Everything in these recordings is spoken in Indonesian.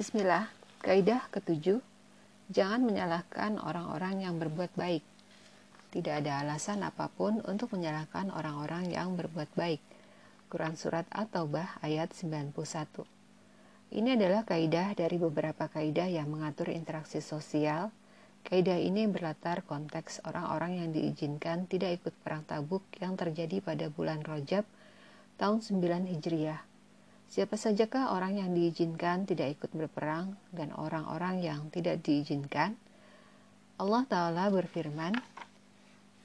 Bismillah, kaidah ketujuh, jangan menyalahkan orang-orang yang berbuat baik. Tidak ada alasan apa pun untuk menyalahkan orang-orang yang berbuat baik. Quran Surat At-Taubah ayat 91 Ini adalah kaidah dari beberapa kaidah yang mengatur interaksi sosial. Kaidah ini berlatar konteks orang-orang yang diizinkan tidak ikut perang tabuk yang terjadi pada bulan Rajab tahun 9 Hijriah Siapa sajakah orang yang diizinkan tidak ikut berperang dan orang-orang yang tidak diizinkan? Allah Ta'ala berfirman,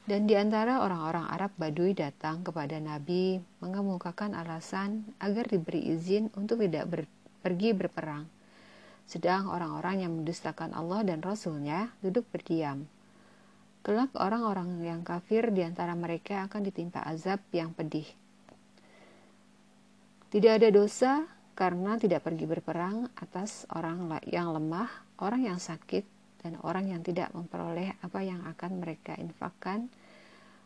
dan di antara orang-orang Arab Badui datang kepada Nabi mengemukakan alasan agar diberi izin untuk tidak ber, pergi berperang. Sedang orang-orang yang mendustakan Allah dan Rasulnya duduk berdiam. Kelak orang-orang yang kafir di antara mereka akan ditimpa azab yang pedih. Tidak ada dosa karena tidak pergi berperang atas orang yang lemah, orang yang sakit, dan orang yang tidak memperoleh apa yang akan mereka infakkan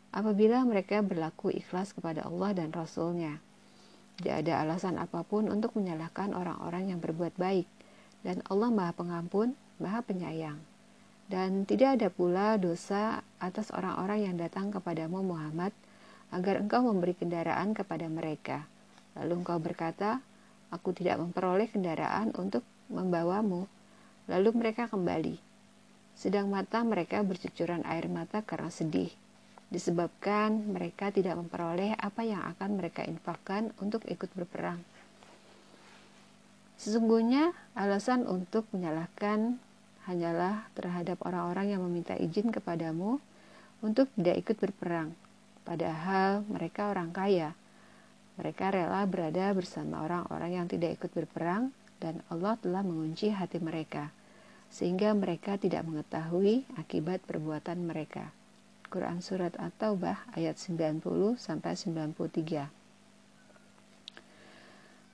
apabila mereka berlaku ikhlas kepada Allah dan Rasul-Nya. Tidak ada alasan apa pun untuk menyalahkan orang-orang yang berbuat baik, dan Allah Maha Pengampun, Maha Penyayang. Dan tidak ada pula dosa atas orang-orang yang datang kepadamu Muhammad agar engkau memberi kendaraan kepada mereka Lalu engkau berkata, Aku tidak memperoleh kendaraan untuk membawamu. Lalu mereka kembali. Sedang mata mereka bercucuran air mata karena sedih, disebabkan mereka tidak memperoleh apa yang akan mereka infakkan untuk ikut berperang. Sesungguhnya alasan untuk menyalahkan hanyalah terhadap orang-orang yang meminta izin kepadamu untuk tidak ikut berperang, padahal mereka orang kaya mereka rela berada bersama orang-orang yang tidak ikut berperang dan Allah telah mengunci hati mereka sehingga mereka tidak mengetahui akibat perbuatan mereka. Quran surat At-Taubah ayat 90 sampai 93.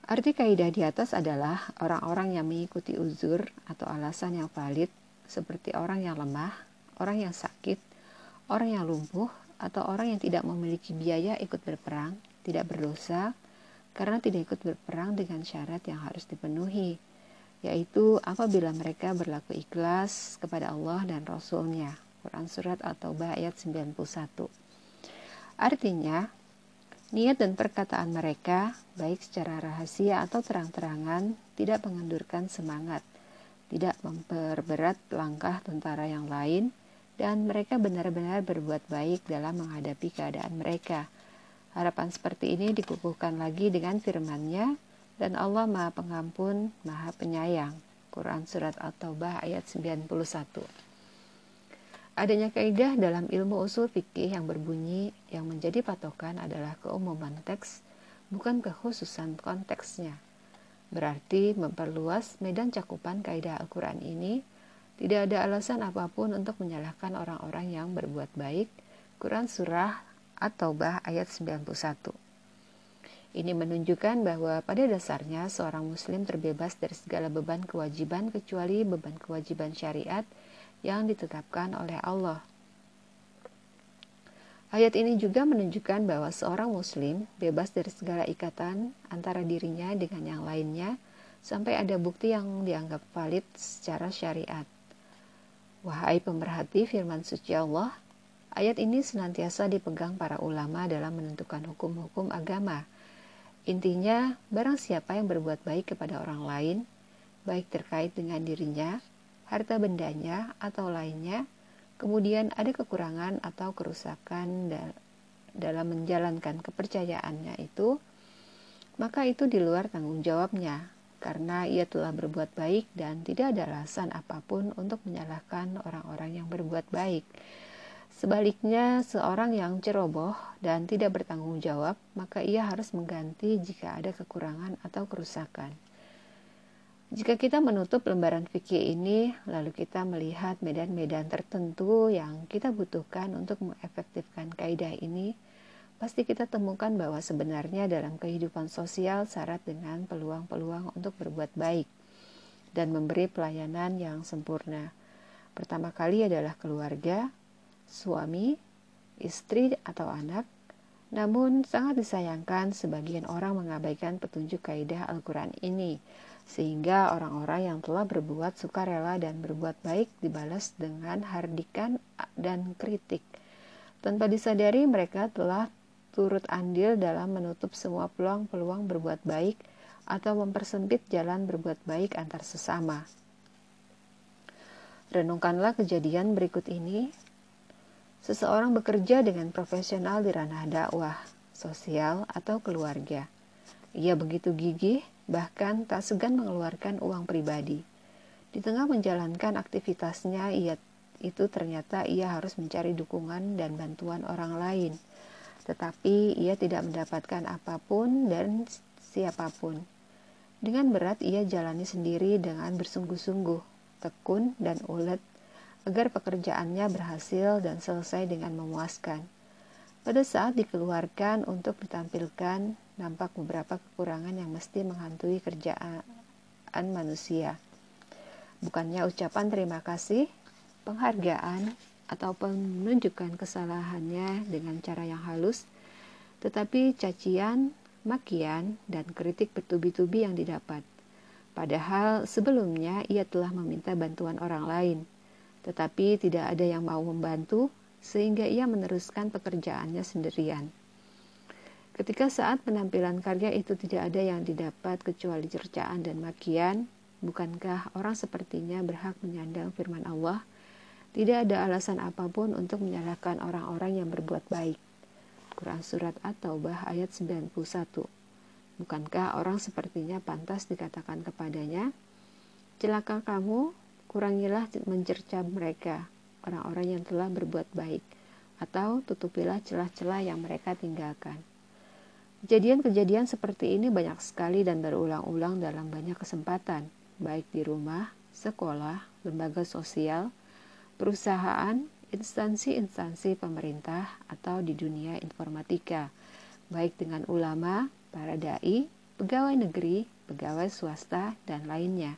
Arti kaidah di atas adalah orang-orang yang mengikuti uzur atau alasan yang valid seperti orang yang lemah, orang yang sakit, orang yang lumpuh, atau orang yang tidak memiliki biaya ikut berperang tidak berdosa karena tidak ikut berperang dengan syarat yang harus dipenuhi, yaitu apabila mereka berlaku ikhlas kepada Allah dan Rasulnya. Quran Surat At-Taubah ayat 91 Artinya, niat dan perkataan mereka, baik secara rahasia atau terang-terangan, tidak mengendurkan semangat, tidak memperberat langkah tentara yang lain, dan mereka benar-benar berbuat baik dalam menghadapi keadaan mereka – Harapan seperti ini dikukuhkan lagi dengan firman-Nya dan Allah Maha Pengampun, Maha Penyayang. Quran Surat At-Taubah ayat 91 Adanya kaidah dalam ilmu usul fikih yang berbunyi yang menjadi patokan adalah keumuman teks, bukan kekhususan konteksnya. Berarti memperluas medan cakupan kaidah Al-Quran ini, tidak ada alasan apa pun untuk menyalahkan orang-orang yang berbuat baik. Quran Surah At-Taubah ayat 91. Ini menunjukkan bahwa pada dasarnya seorang muslim terbebas dari segala beban kewajiban kecuali beban kewajiban syariat yang ditetapkan oleh Allah. Ayat ini juga menunjukkan bahwa seorang muslim bebas dari segala ikatan antara dirinya dengan yang lainnya sampai ada bukti yang dianggap valid secara syariat. Wahai pemerhati firman suci Allah, Ayat ini senantiasa dipegang para ulama dalam menentukan hukum-hukum agama. Intinya, barang siapa yang berbuat baik kepada orang lain, baik terkait dengan dirinya, harta bendanya, atau lainnya, kemudian ada kekurangan atau kerusakan dalam menjalankan kepercayaannya itu, maka itu di luar tanggung jawabnya, karena ia telah berbuat baik dan tidak ada alasan apa pun untuk menyalahkan orang-orang yang berbuat baik. Sebaliknya, seorang yang ceroboh dan tidak bertanggung jawab, maka ia harus mengganti jika ada kekurangan atau kerusakan. Jika kita menutup lembaran fikih ini, lalu kita melihat medan-medan tertentu yang kita butuhkan untuk mengefektifkan kaidah ini, pasti kita temukan bahwa sebenarnya dalam kehidupan sosial syarat dengan peluang-peluang untuk berbuat baik dan memberi pelayanan yang sempurna. Pertama kali adalah keluarga, suami, istri atau anak, Namun, sangat disayangkan sebagian orang mengabaikan petunjuk kaidah Al-Quran ini, sehingga orang-orang yang telah berbuat sukarela dan berbuat baik dibalas dengan hardikan dan kritik. Tanpa disadari, mereka telah turut andil dalam menutup semua peluang-peluang berbuat baik atau mempersempit jalan berbuat baik antar sesama. Renungkanlah kejadian berikut ini Seseorang bekerja dengan profesional di ranah dakwah, sosial, atau keluarga. Ia begitu gigih, bahkan tak segan mengeluarkan uang pribadi. Di tengah menjalankan aktivitasnya, ia itu ternyata ia harus mencari dukungan dan bantuan orang lain. Tetapi ia tidak mendapatkan apa pun dan siapa pun. Dengan berat ia jalani sendiri dengan bersungguh-sungguh, tekun dan ulet agar pekerjaannya berhasil dan selesai dengan memuaskan. Pada saat dikeluarkan untuk ditampilkan, nampak beberapa kekurangan yang mesti menghantui kerjaan manusia. Bukannya ucapan terima kasih, penghargaan, atau menunjukkan kesalahannya dengan cara yang halus, tetapi cacian, makian, dan kritik bertubi-tubi yang didapat. Padahal sebelumnya ia telah meminta bantuan orang lain – tetapi tidak ada yang mau membantu, sehingga ia meneruskan pekerjaannya sendirian. Ketika saat penampilan karya itu tidak ada yang didapat kecuali cercaan dan makian, bukankah orang sepertinya berhak menyandang firman Allah? Tidak ada alasan apa pun untuk menyalahkan orang-orang yang berbuat baik. Quran Surat At-Taubah ayat 91 Bukankah orang sepertinya pantas dikatakan kepadanya, Celaka kamu, kurangilah mencerca mereka, orang-orang yang telah berbuat baik, atau tutupilah celah-celah yang mereka tinggalkan. Kejadian-kejadian seperti ini banyak sekali dan berulang-ulang dalam banyak kesempatan, baik di rumah, sekolah, lembaga sosial, perusahaan, instansi-instansi pemerintah, atau di dunia informatika, baik dengan ulama, para dai, pegawai negeri, pegawai swasta, dan lainnya.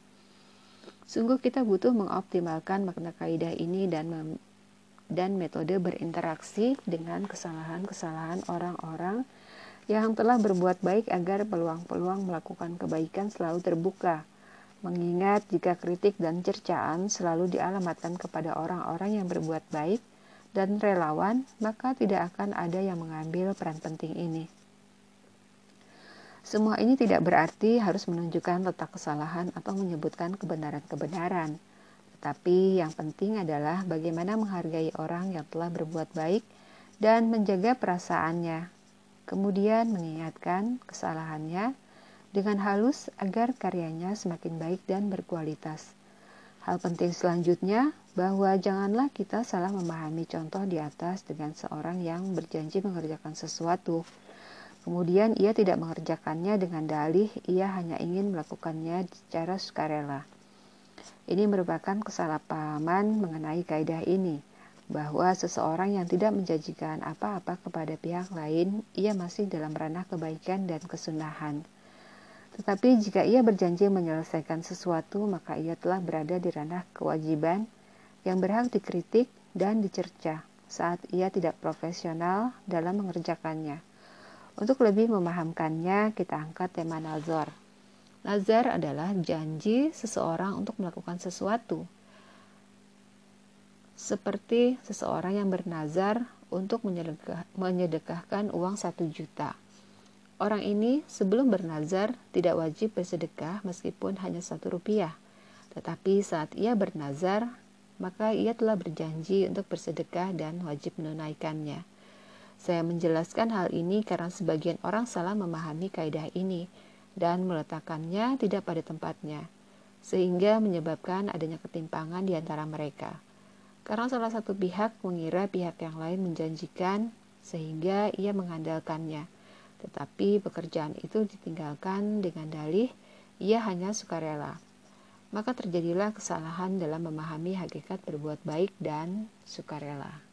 Sungguh kita butuh mengoptimalkan makna kaidah ini dan dan metode berinteraksi dengan kesalahan-kesalahan orang-orang yang telah berbuat baik agar peluang-peluang melakukan kebaikan selalu terbuka. Mengingat jika kritik dan cercaan selalu dialamatkan kepada orang-orang yang berbuat baik dan relawan, maka tidak akan ada yang mengambil peran penting ini. Semua ini tidak berarti harus menunjukkan letak kesalahan atau menyebutkan kebenaran-kebenaran. Tetapi yang penting adalah bagaimana menghargai orang yang telah berbuat baik dan menjaga perasaannya. Kemudian mengingatkan kesalahannya dengan halus agar karyanya semakin baik dan berkualitas. Hal penting selanjutnya bahwa janganlah kita salah memahami contoh di atas dengan seorang yang berjanji mengerjakan sesuatu Kemudian ia tidak mengerjakannya dengan dalih ia hanya ingin melakukannya secara sukarela. Ini merupakan kesalahpahaman mengenai kaidah ini, bahwa seseorang yang tidak menjanjikan apa-apa kepada pihak lain, ia masih dalam ranah kebaikan dan kesunahan. Tetapi jika ia berjanji menyelesaikan sesuatu, maka ia telah berada di ranah kewajiban yang berhak dikritik dan dicerca saat ia tidak profesional dalam mengerjakannya. Untuk lebih memahamkannya, kita angkat tema nazar. Nazar adalah janji seseorang untuk melakukan sesuatu. Seperti seseorang yang bernazar untuk menyedekahkan uang satu juta. Orang ini sebelum bernazar tidak wajib bersedekah meskipun hanya satu rupiah. Tetapi saat ia bernazar, maka ia telah berjanji untuk bersedekah dan wajib menunaikannya. Saya menjelaskan hal ini karena sebagian orang salah memahami kaidah ini dan meletakkannya tidak pada tempatnya, sehingga menyebabkan adanya ketimpangan di antara mereka. Karena salah satu pihak mengira pihak yang lain menjanjikan, sehingga ia mengandalkannya. Tetapi pekerjaan itu ditinggalkan dengan dalih ia hanya sukarela. Maka terjadilah kesalahan dalam memahami hakikat berbuat baik dan sukarela.